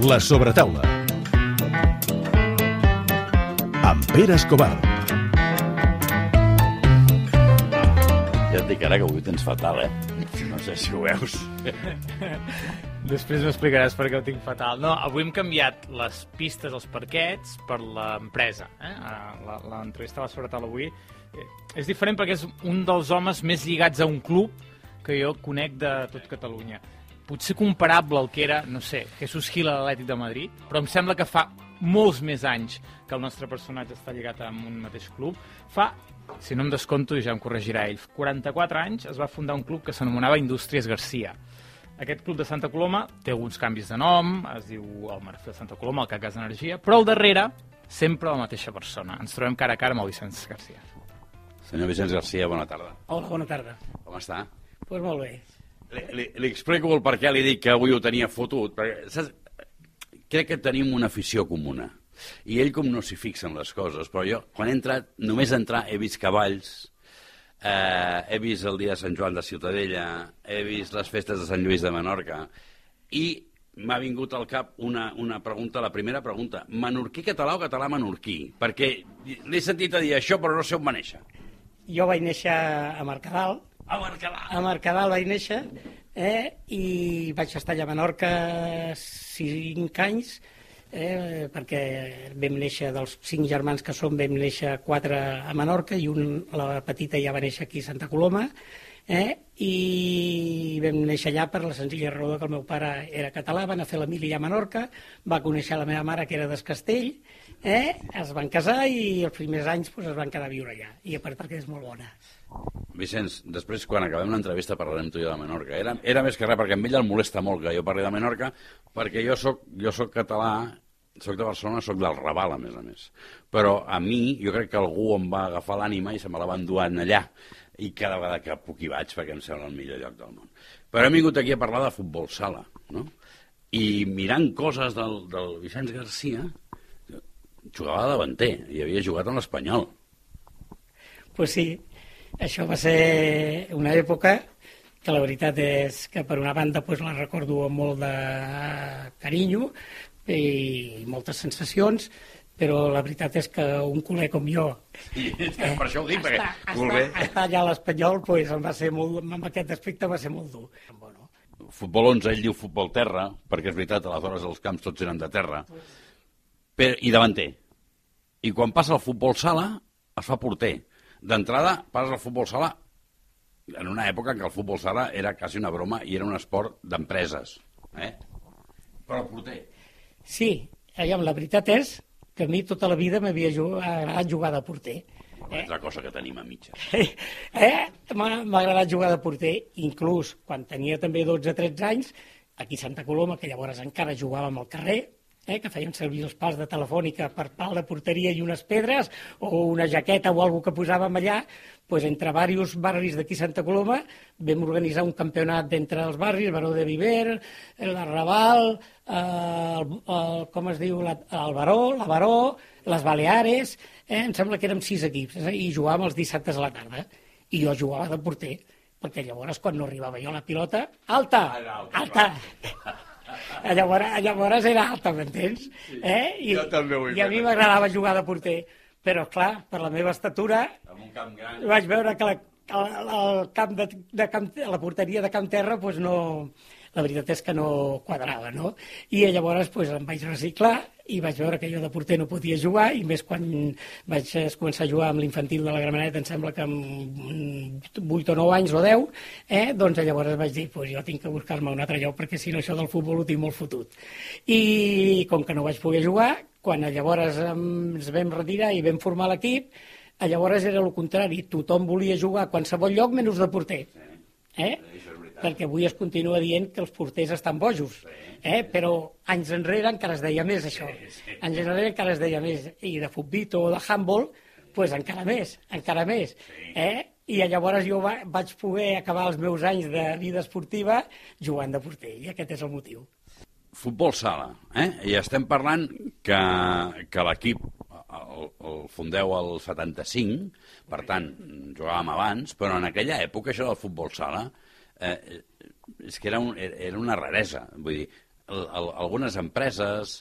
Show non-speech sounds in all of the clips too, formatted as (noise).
La sobretaula. Amb Pere Escobar. Ja et dic ara que avui ho tens fatal, eh? No sé si ho veus. (laughs) Després m'explicaràs per què ho tinc fatal. No, avui hem canviat les pistes, els parquets, per l'empresa. Eh? La- L'entrevista a la Sobretal avui eh, és diferent perquè és un dels homes més lligats a un club que jo conec de tot Catalunya. Potser comparable al que era, no sé, Jesús Gil a l'Atlètic de Madrid, però em sembla que fa molts més anys que el nostre personatge està lligat a un mateix club. Fa, si no em desconto, i ja em corregirà ell, 44 anys es va fundar un club que s'anomenava Indústries Garcia. Aquest club de Santa Coloma té alguns canvis de nom, es diu el Marfil de Santa Coloma, el CAC Gas Energia, però al darrere sempre la mateixa persona. Ens trobem cara a cara amb el Vicenç Garcia. Senyor Vicenç Garcia, bona tarda. Hola, bona tarda. Com està? Doncs pues molt bé. Li, li, li explico el per què li dic que avui ho tenia fotut. Perquè, saps? Crec que tenim una afició comuna. I ell com no s'hi fixa en les coses, però jo, quan he entrat, només entrar he vist cavalls, eh, he vist el dia de Sant Joan de Ciutadella, he vist les festes de Sant Lluís de Menorca, i m'ha vingut al cap una, una pregunta, la primera pregunta, menorquí català o català menorquí? Perquè l'he sentit a dir això, però no sé on va néixer. Jo vaig néixer a Mercadal, A Mercadà. a Mercadal vaig néixer, eh, i vaig estar allà a Menorca cinc anys, eh, perquè vam néixer dels cinc germans que som, vam néixer quatre a Menorca i un, la petita ja va néixer aquí a Santa Coloma, eh, i vam néixer allà per la senzilla raó que el meu pare era català, va anar a fer la mili a Menorca, va conèixer la meva mare que era d'Escastell, eh, es van casar i els primers anys pues, es van quedar a viure allà, i a part perquè és molt bona. Vicenç, després, quan acabem l'entrevista, parlarem tu i jo de Menorca. Era, era més que res, perquè a ell el molesta molt que jo parli de Menorca, perquè jo soc, jo soc català, soc de Barcelona, soc del Raval, a més a més. Però a mi, jo crec que algú em va agafar l'ànima i se me la va enduar allà. I cada vegada que puc hi vaig, perquè em sembla el millor lloc del món. Però hem vingut aquí a parlar de futbol sala, no? I mirant coses del, del Vicenç Garcia, jugava davanter i havia jugat en l'Espanyol. pues sí, això va ser una època que la veritat és que per una banda pues, la recordo amb molt de carinyo i moltes sensacions, però la veritat és que un culer com jo I per això ho dic, perquè estar, voler... estar, estar allà a l'Espanyol pues, em va ser molt, en aquest aspecte va ser molt dur. Bueno, Futbol 11, ell diu futbol terra, perquè és veritat, aleshores els camps tots eren de terra, per, i davanter. I quan passa el futbol sala, es fa porter. D'entrada, passes al futbol sala en una època en què el futbol sala era quasi una broma i era un esport d'empreses. Eh? Però el porter... sí, aviam, la veritat és que a mi tota la vida m'havia agradat jugar de porter. Eh? És la cosa que tenim a mitja. eh? M'ha agradat jugar de porter, inclús quan tenia també 12-13 anys, aquí a Santa Coloma, que llavors encara jugàvem al carrer, eh? que feien servir els pals de telefònica per pal de porteria i unes pedres, o una jaqueta o alguna que posàvem allà, pues, entre diversos barris d'aquí Santa Coloma vam organitzar un campionat d'entre els barris, Baró de Viver, l'Arrabal, eh, el, el, com es diu, la, el Baró, la Baró, les Baleares, eh? em sembla que érem sis equips, eh? i jugàvem els dissabtes a la tarda. I jo jugava de porter, perquè llavors quan no arribava jo a la pilota, alta, alta. Llavors, llavors era alta, m'entens? Eh? I, Jo també ho he I a mi m'agradava jugar de porter, però clar, per la meva estatura, Amb un camp gran... vaig veure que la, el, el camp de, de camp, la porteria de Camp Terra pues no, la veritat és que no quadrava, no? I llavors pues, em vaig reciclar i vaig veure que jo de porter no podia jugar i més quan vaig començar a jugar amb l'infantil de la Gramenet, em sembla que amb 8 o 9 anys o 10, eh? doncs llavors vaig dir, pues, jo tinc que buscar-me un altre lloc perquè si no això del futbol ho tinc molt fotut. I com que no vaig poder jugar, quan llavors ens vam retirar i vam formar l'equip, llavors era el contrari, tothom volia jugar a qualsevol lloc menys de porter. Eh? Perquè avui es continua dient que els porters estan bojos, eh? però anys enrere encara es deia més això. Anys enrere encara es deia més. I de futbito o de handball, pues encara més, encara més. Eh? I llavors jo va, vaig poder acabar els meus anys de vida esportiva jugant de porter, i aquest és el motiu. Futbol sala, eh? I estem parlant que, que l'equip el, el fundeu al 75, per tant, jugàvem abans, però en aquella època això del futbol sala eh, és que era, un, era una raresa. Vull dir, el, el, algunes empreses,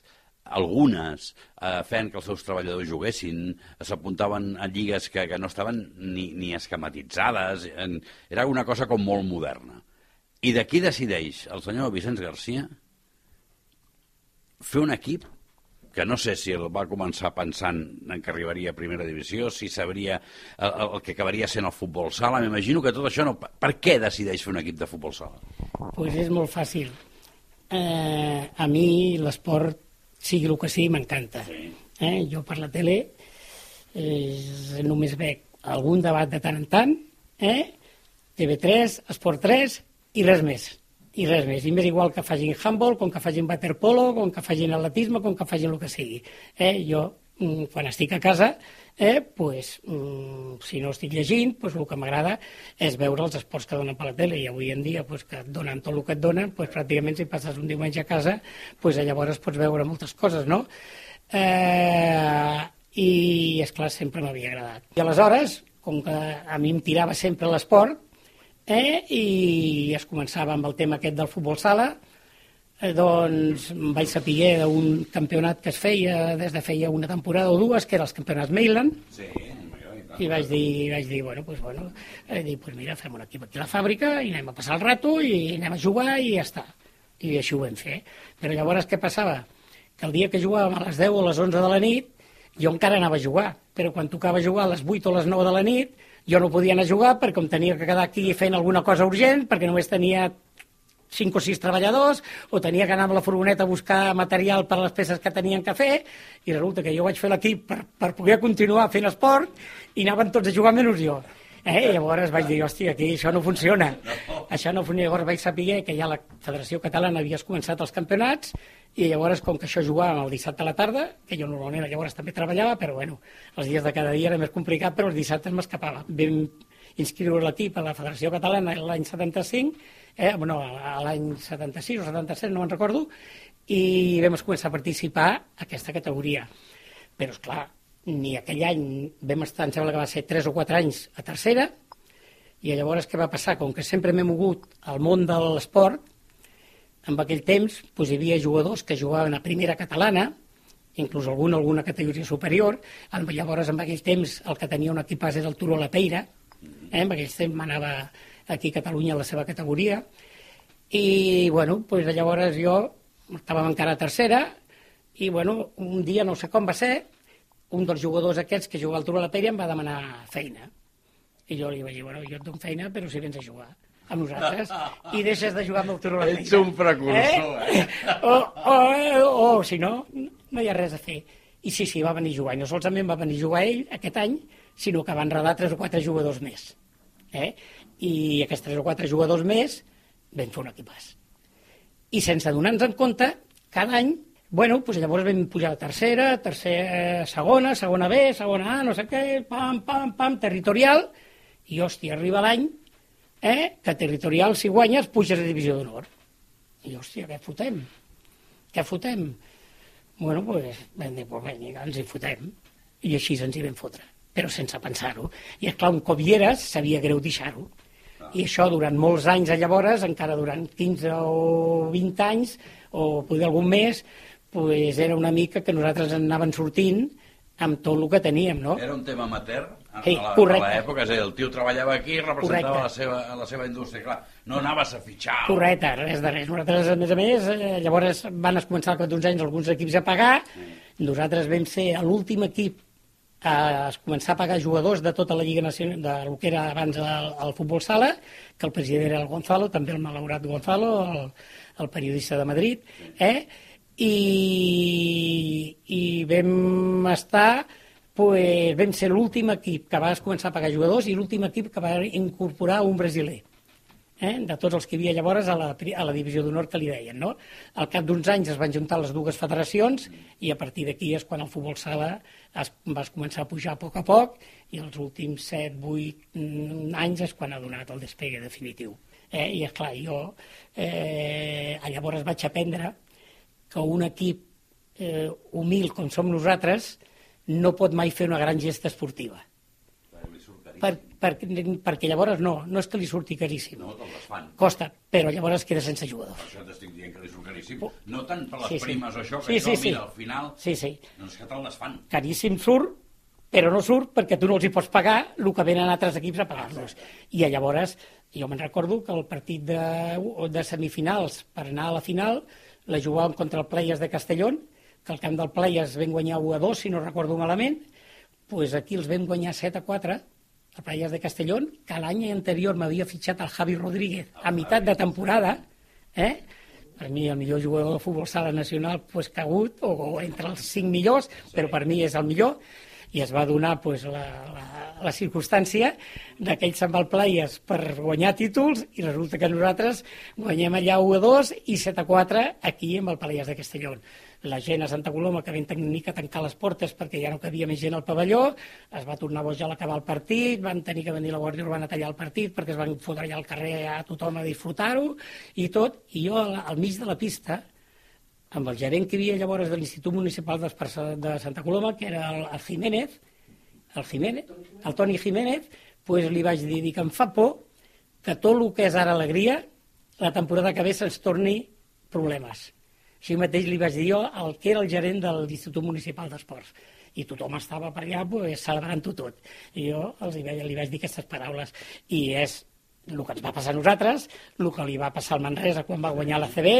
algunes, eh, feien que els seus treballadors juguessin, s'apuntaven a lligues que, que no estaven ni, ni esquematitzades, en, era una cosa com molt moderna. I d'aquí decideix el senyor Vicenç Garcia fer un equip que no sé si el va començar pensant en que arribaria a primera divisió, si sabria el, el que acabaria sent el futbol sala. M'imagino que tot això no... Per què decideix fer un equip de futbol sala? Pues és molt fàcil. Eh, a mi l'esport, sigui el que sigui, m'encanta. Sí. Eh? Jo per la tele eh, només veig algun debat de tant en tant, eh? TV3, Esport 3 i res més i res més. I m'és igual que facin handball, com que facin waterpolo, com que facin atletisme, com que facin el que sigui. Eh? Jo, mm, quan estic a casa, eh, pues, mm, si no estic llegint, pues, el que m'agrada és veure els esports que donen per la tele. I avui en dia, pues, que donen tot el que et donen, pues, pràcticament si passes un diumenge a casa, pues, llavors pots veure moltes coses, no? Eh, I, és clar sempre m'havia agradat. I aleshores, com que a mi em tirava sempre l'esport, eh? i es començava amb el tema aquest del futbol sala, eh, doncs vaig saber d'un campionat que es feia des de feia una temporada o dues, que era els campionats Mainland, Sí, i vaig dir, vaig dir bueno, pues, bueno, eh, dir, pues mira, fem un equip aquí a la fàbrica i anem a passar el rato i anem a jugar i ja està. I així ho vam fer. Però llavors què passava? Que el dia que jugàvem a les 10 o a les 11 de la nit, jo encara anava a jugar, però quan tocava jugar a les 8 o a les 9 de la nit, jo no podia anar a jugar perquè com tenia que quedar aquí fent alguna cosa urgent, perquè només tenia cinc o sis treballadors, o tenia que anar amb la furgoneta a buscar material per a les peces que tenien que fer, i resulta que jo vaig fer l'equip per, per poder continuar fent esport, i anaven tots a jugar menys jo. Eh? I llavors vaig dir, hòstia, aquí això no funciona. Això no funciona. Llavors vaig saber que ja la Federació Catalana havia començat els campionats, i llavors, com que això jugàvem el dissabte a la tarda, que jo normalment llavors també treballava, però bueno, els dies de cada dia era més complicat, però els dissabtes m'escapava. Vam inscriure l'equip a la Federació Catalana l'any 75, eh, bueno, a l'any 76 o 77, no me'n recordo, i vam començar a participar a aquesta categoria. Però, és clar, ni aquell any vam estar, em sembla que va ser 3 o 4 anys a tercera, i llavors què va passar? Com que sempre m'he mogut al món de l'esport, en aquell temps doncs, hi havia jugadors que jugaven a primera catalana, inclús algun alguna categoria superior, llavors en aquell temps el que tenia un equipàs era el Turó La Peira, eh? en aquell temps manava aquí a Catalunya la seva categoria, i bueno, doncs llavors jo estàvem encara a tercera, i bueno, un dia no sé com va ser, un dels jugadors aquests que jugava al Turó La Peira em va demanar feina. I jo li vaig dir, bueno, jo et dono feina, però si vens a jugar amb nosaltres i deixes de jugar amb el Turó La. Ets un precursor, eh? O, o, o, o, si no, no hi ha res a fer. I sí, sí, va venir a jugar. I no solament va venir a jugar ell aquest any, sinó que van redar tres o quatre jugadors més. Eh? I aquests tres o quatre jugadors més vam fer un equipàs. I sense donar-nos en compte, cada any, bueno, doncs llavors vam pujar a tercera, tercera, segona, segona B, segona A, no sé què, pam, pam, pam, territorial, i hòstia, arriba l'any eh, que territorial, si guanyes, puges a divisió d'honor. I, hòstia, què fotem? Què fotem? Bueno, pues, vam dir, pues vinga, ens hi fotem. I així ens hi vam fotre, però sense pensar-ho. I, és clar un cop hi eres, sabia greu deixar-ho. I això durant molts anys, llavors, encara durant 15 o 20 anys, o poder algun més, pues era una mica que nosaltres anàvem sortint amb tot el que teníem, no? Era un tema amateur a, Sí, a la- a correcte. l'època, és a dir, el tio treballava aquí i representava Correcte. la seva, la seva indústria, clar, no anaves a fitxar. Correcte, res de res. Nosaltres, a més a més, eh, llavors van començar al cap d'uns anys alguns equips a pagar. Nosaltres vam ser l'últim equip a començar a pagar jugadors de tota la Lliga Nacional, de lo que era abans el, el futbol sala, que el president era el Gonzalo, també el malaurat Gonzalo, el, el periodista de Madrid, eh? I, i vam estar pues, vam ser l'últim equip que va començar a pagar jugadors i l'últim equip que va incorporar un brasiler eh, de tots els que hi havia llavors a la, a la divisió d'honor que li deien. No? Al cap d'uns anys es van juntar les dues federacions i a partir d'aquí és quan el futbol sala es, va començar a pujar a poc a poc i els últims 7-8 anys és quan ha donat el despegue definitiu. Eh? I és clar, jo eh, llavors vaig aprendre que un equip eh, humil com som nosaltres no pot mai fer una gran gesta esportiva. per, per, perquè llavors no, no és que li surti caríssim. No, desfan. Costa, però llavors queda sense jugadors. Per això t'estic dient que li surt caríssim. No tant per les Sí, sí. primes o això, que Sí, això, sí, sí. mira, al final... Sí, sí. Doncs que te'l desfan. caríssim surt, però no surt perquè tu no els hi pots pagar el que venen altres equips a pagar-los. I llavors, jo me'n recordo que el partit de, de semifinals per anar a la final la jugàvem contra el Players de Castellón, que al camp del Players vam guanyar 1 a 2, si no recordo malament, pues aquí els vam guanyar 7 a 4, el Players de Castellón, que l'any anterior m'havia fitxat el Javi Rodríguez a meitat de temporada, eh? per mi el millor jugador de futbol sala nacional pues, que ha hagut, o, o entre els cinc millors, però per mi és el millor, i es va donar pues, la, la, la circumstància de que ell se'n va al Playas per guanyar títols i resulta que nosaltres guanyem allà 1 a 2 i 7 a 4 aquí amb el Playas de Castelló. La gent a Santa Coloma que vam tenir que tancar les portes perquè ja no cabia més gent al pavelló, es va tornar boja a l'acabar el partit, van tenir que venir la Guàrdia Urbana a tallar el partit perquè es van fotre allà al carrer a tothom a disfrutar-ho i tot, i jo al, al mig de la pista amb el gerent que hi havia llavors de l'Institut Municipal de Santa Coloma, que era el, el Jiménez, el Jiménez, el Toni Jiménez, pues li vaig dir, dic, em fa por que tot el que és ara alegria, la temporada que ve se'ns torni problemes. Així mateix li vaig dir jo al que era el gerent de l'Institut Municipal d'Esports. I tothom estava per allà pues, celebrant-ho tot. I jo els hi, vaig, li vaig dir aquestes paraules. I és el que ens va passar a nosaltres, el que li va passar al Manresa quan va guanyar la CB,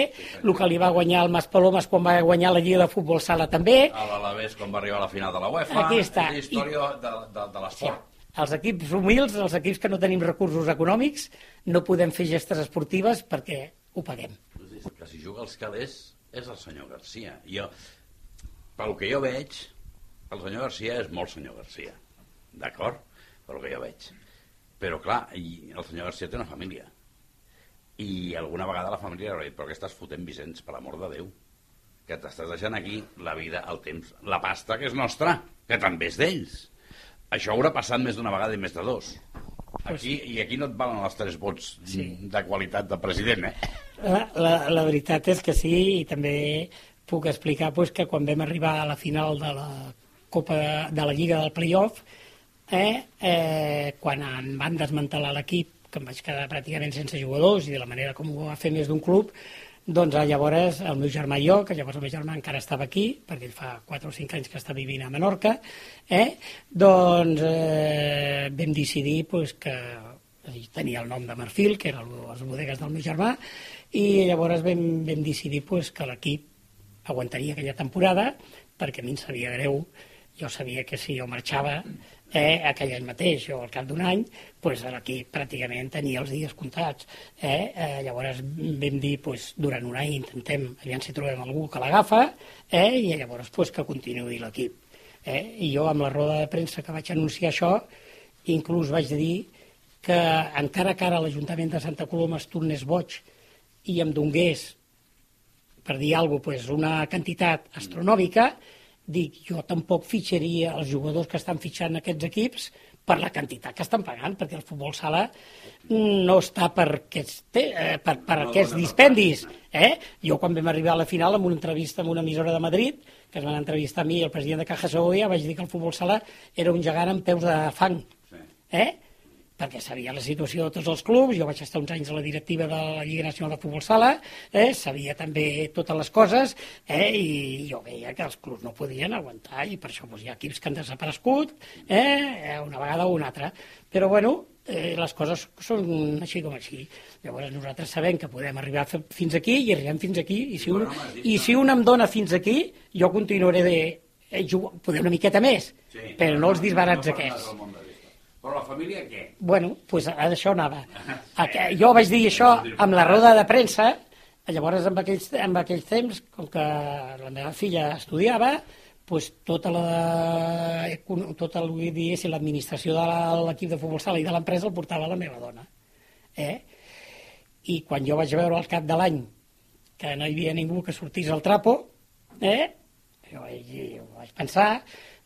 el que li va guanyar al Maspalomas quan va guanyar la Lliga de Futbol Sala també, A l'Alavés, quan va arribar a la final de la UEFA. Aquí està. És la història de, de, de Sí. l'esport. Els equips humils, els equips que no tenim recursos econòmics, no podem fer gestes esportives perquè ho paguem. Que si juga als calés és el senyor Garcia. Jo, pel que jo veig, el senyor Garcia és molt senyor Garcia. D'acord? Pel que jo veig. Però, clar, i el senyor Garcia té una família. I alguna vegada la família li haurà dit, però què estàs fotent, Vicenç, per l'amor de Déu? Que t'estàs deixant aquí la vida, el temps, la pasta, que és nostra, que també és d'ells. Això haurà passat més d'una vegada i més de dos. Aquí, I aquí no et valen els tres vots Sí. de qualitat de president, eh? La, la, la veritat és que sí, i també puc explicar pues, que quan vam arribar a la final de la Copa de, de la Lliga del Playoff, eh, eh, quan em van desmantelar l'equip, que em vaig quedar pràcticament sense jugadors i de la manera com ho va fer més d'un club, doncs eh, llavors el meu germà i jo, que llavors el meu germà encara estava aquí, perquè ell fa 4 o 5 anys que està vivint a Menorca, eh, doncs eh, vam decidir pues, que tenia el nom de Marfil, que eren les bodegues del meu germà, i llavors vam, vam decidir pues, que l'equip aguantaria aquella temporada, perquè a mi em sabia greu, jo sabia que si jo marxava eh, aquell any mateix o al cap d'un any, pues, l'equip pràcticament tenia els dies comptats. Eh? Eh, llavors vam dir, pues, durant un any intentem, aviam si trobem algú que l'agafa, eh? i llavors pues, que continuï l'equip. Eh? I jo amb la roda de premsa que vaig anunciar això, inclús vaig dir que encara que ara l'Ajuntament de Santa Coloma es tornés boig i em dongués per dir alguna cosa, pues, una quantitat astronòmica, dic, jo tampoc fitxaria els jugadors que estan fitxant aquests equips per la quantitat que estan pagant, perquè el futbol sala no està per aquests, te- eh, per, per No aquests per dispendis. Eh? Jo quan vam arribar a la final amb una entrevista amb una emissora de Madrid, que es van entrevistar a mi i el president de Caja Segovia, vaig dir que el futbol sala era un gegant amb peus de fang. Sí. Eh? Perquè sabia la situació de tots els clubs, jo vaig estar uns anys a la directiva de la Lliga Nacional de Futbol Sala, eh, sabia també totes les coses, eh, i jo veia que els clubs no podien aguantar, i per això doncs, hi ha equips que han desaparegut, eh, una vegada o una altra. Però, bueno, eh, les coses són així com així. Llavors nosaltres sabem que podem arribar fi- fins aquí i arribem fins aquí, i si un, i si un em dona fins aquí, jo continuaré de eh, jugar, poder una miqueta més, Sí, però no els disbarats no aquests. Però la família què? Bueno, pues a això anava. Que, jo vaig dir això amb la roda de premsa, llavors amb aquells, amb aquells temps, com que la meva filla estudiava, pues tota la, tota el, diguéssim, l'administració de l'equip de futbol sala i de l'empresa el portava la meva dona. Eh? I quan jo vaig veure al cap de l'any que no hi havia ningú que sortís al trapo, eh? jo vaig, jo vaig pensar,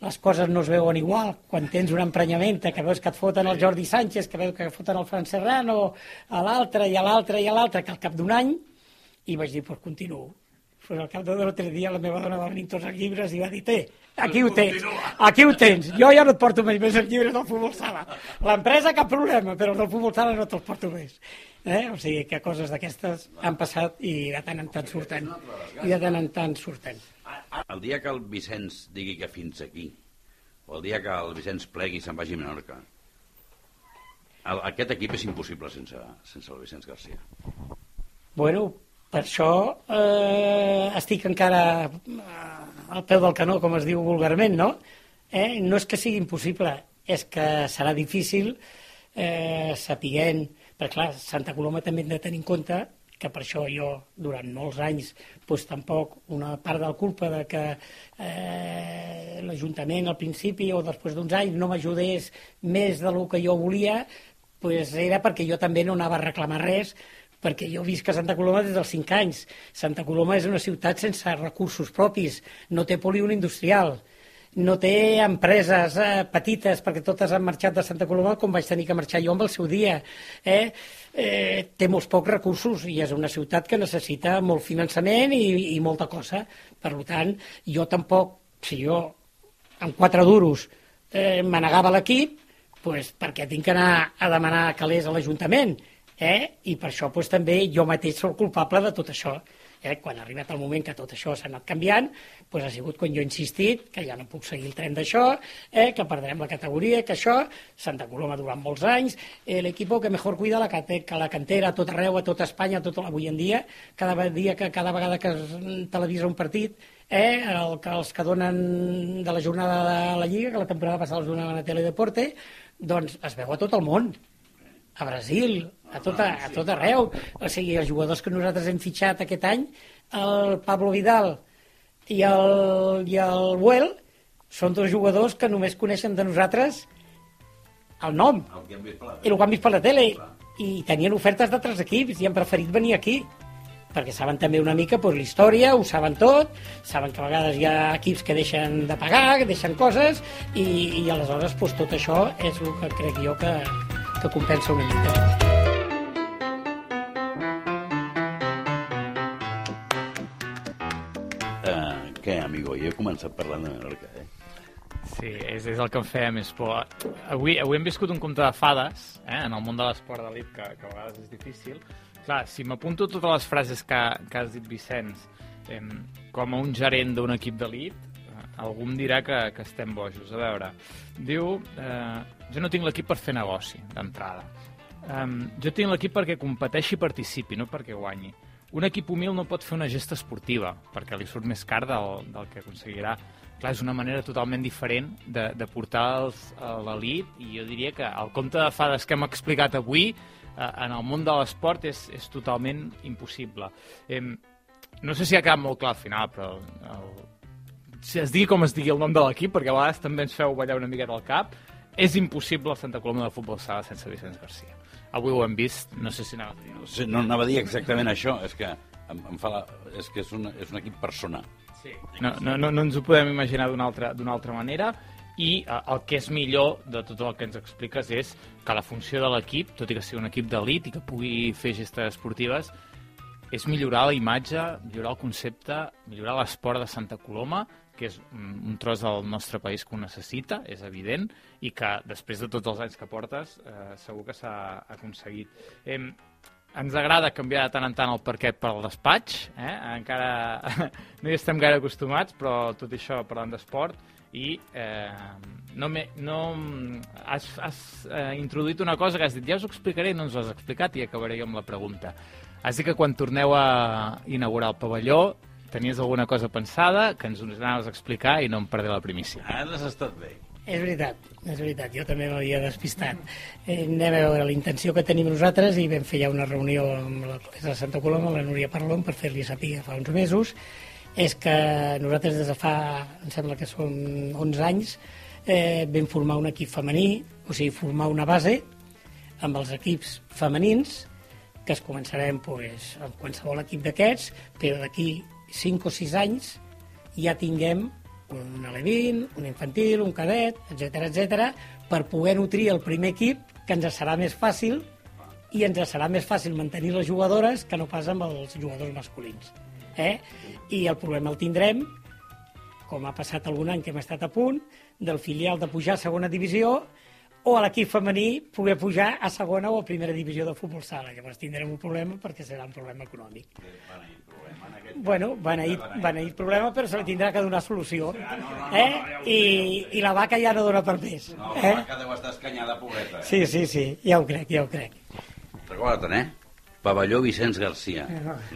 les coses no es veuen igual quan tens un emprenyament que veus que et foten el Jordi Sánchez, que veus que et foten el Fran Serrano, a l'altre i a l'altre i a l'altre, que al cap d'un any, i vaig dir, doncs pues continuo. pues al cap de dos o tres dies la meva dona va venir tots els llibres i va dir, té, aquí ho tens, aquí ho tens, jo ja no et porto més, més els llibres del futbol sala. L'empresa cap problema, però els del futbol sala no te'ls porto més. Eh? O sigui que coses d'aquestes han passat i de tant en tant surten. I de tant en tant surten. El dia que el Vicenç digui que fins aquí, o el dia que el Vicenç plegui i se'n vagi a Menorca, el, aquest equip és impossible sense, sense el Vicenç Garcia. Bueno, per això eh, estic encara eh, al peu del canó, com es diu vulgarment, no? Eh? No és que sigui impossible, és que serà difícil eh, sapiguent... Perquè, clar, Santa Coloma també hem de tenir en compte que per això jo, durant molts anys, doncs tampoc una part de la culpa de que eh, l'Ajuntament al principi o després d'uns anys no m'ajudés més del que jo volia, doncs era perquè jo també no anava a reclamar res, perquè jo visc a Santa Coloma des dels 5 anys. Santa Coloma és una ciutat sense recursos propis, no té polígon industrial, no té empreses eh, petites, perquè totes han marxat de Santa Coloma com vaig tenir que marxar jo amb el seu dia. Eh? Eh, té molts pocs recursos i és una ciutat que necessita molt finançament i, i molta cosa. Per tant, jo tampoc, si jo amb quatre duros eh, manegava l'equip, pues, perquè tinc que anar a demanar calés a l'Ajuntament eh? i per això pues, també jo mateix sóc culpable de tot això. Eh? Quan ha arribat el moment que tot això s'ha anat canviant, pues, ha sigut quan jo he insistit que ja no puc seguir el tren d'això, eh? que perdrem la categoria, que això, Santa Coloma durant molts anys, eh, l'equip que mejor cuida la, que la cantera a tot arreu, a tot Espanya, tot avui en dia, cada dia que cada vegada que es televisa un partit, eh, el, que els que donen de la jornada de la Lliga, que la temporada passada els donaven a Teledeporte, doncs es veu a tot el món a Brasil, a tot, a, a tot arreu. O sigui, els jugadors que nosaltres hem fitxat aquest any, el Pablo Vidal i el, i el Well, són dos jugadors que només coneixen de nosaltres el nom. El que hem vist per la i el que han vist per la tele. I tenien ofertes d'altres equips i han preferit venir aquí perquè saben també una mica pues, la història, ho saben tot, saben que a vegades hi ha equips que deixen de pagar, que deixen coses, i, i aleshores pues, tot això és el que crec jo que, que compensa una mica. Eh, què, amigo? Jo he començat parlant de Menorca, eh? Sí, és, és el que em feia més por. Avui, avui hem viscut un compte de fades eh, en el món de l'esport d'elit, que, que a vegades és difícil. Clar, si m'apunto totes les frases que, que has dit, Vicenç, eh, com a un gerent d'un equip d'elit, eh, algú em dirà que, que estem bojos. A veure, diu, eh, jo no tinc l'equip per fer negoci, d'entrada. Eh, jo tinc l'equip perquè competeixi i participi, no perquè guanyi. Un equip humil no pot fer una gesta esportiva, perquè li surt més car del, del que aconseguirà. Clar, és una manera totalment diferent de, de portar els, a l'elit, i jo diria que el compte de fades que hem explicat avui eh, en el món de l'esport és, és totalment impossible. Eh, no sé si ha quedat molt clar al final, però el, si es digui com es digui el nom de l'equip, perquè a vegades també ens feu ballar una miqueta al cap, és impossible el Santa Coloma de Futbol Sala sense Vicenç Garcia. Avui ho hem vist, no sé si anava a dir. No, sé, no anava a dir exactament això, és que em, em fa la, és que és, una, és un equip persona. Sí. No, no, no, no ens ho podem imaginar d'una altra, altra manera i eh, el que és millor de tot el que ens expliques és que la funció de l'equip, tot i que sigui un equip d'elit i que pugui fer gestes esportives, és millorar la imatge, millorar el concepte, millorar l'esport de Santa Coloma, que és un, un tros del nostre país que ho necessita, és evident, i que després de tots els anys que portes eh, segur que s'ha aconseguit. Eh, ens agrada canviar de tant en tant el parquet per al despatx, eh? encara (laughs) no hi estem gaire acostumats, però tot això parlant d'esport, i eh, no, me, no has, has eh, introduït una cosa que has dit, ja us ho explicaré, no ens ho has explicat i acabaré jo amb la pregunta. Has dit que quan torneu a inaugurar el pavelló tenies alguna cosa pensada, que ens anaves a explicar i no em perdé la primícia. Ara has estat bé. És veritat, és veritat, jo també m'havia despistat. Eh, anem a veure la intenció que tenim nosaltres i vam fer ja una reunió amb l'alcaldessa de Santa Coloma, amb la Núria Parlon, per fer-li saber fa uns mesos, és que nosaltres des de fa, em sembla que són 11 anys, eh, vam formar un equip femení, o sigui, formar una base amb els equips femenins, que es començarem pues, amb qualsevol equip d'aquests, però d'aquí 5 o 6 anys ja tinguem un alevín, un infantil, un cadet, etc etc, per poder nutrir el primer equip, que ens serà més fàcil i ens serà més fàcil mantenir les jugadores que no pas amb els jugadors masculins. Eh? I el problema el tindrem, com ha passat algun any que hem estat a punt, del filial de pujar a segona divisió o a l'equip femení poder pujar a segona o a primera divisió de futbol sala. Llavors tindrem un problema perquè serà un problema econòmic. Bueno, beneït, beneït problema, però se li tindrà que donar solució. Eh? I, I la vaca ja no dona per més. No, Eh? la vaca deu estar escanyada, pobreta. Sí, sí, sí, ja ho crec, ja ho crec. Recorda-te'n, eh? Pavelló Vicenç Garcia.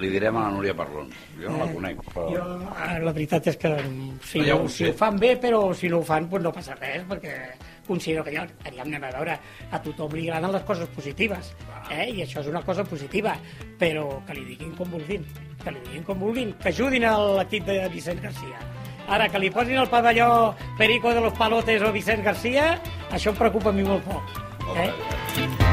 Li direm a la Núria Parlon. Jo no la conec, però... Jo, eh, la veritat és que mm, si, No, ja ho si ho fan bé, però si no ho fan, doncs no passa res, perquè considero que ja, anem a veure, a tothom li agraden les coses positives, eh? i això és una cosa positiva, però que li diguin com vulguin, que li diguin com vulguin, que ajudin a l'equip de Vicent Garcia. Ara, que li posin el pavelló Perico de los Palotes o Vicent Garcia, això em preocupa a mi molt poc. Eh? bé.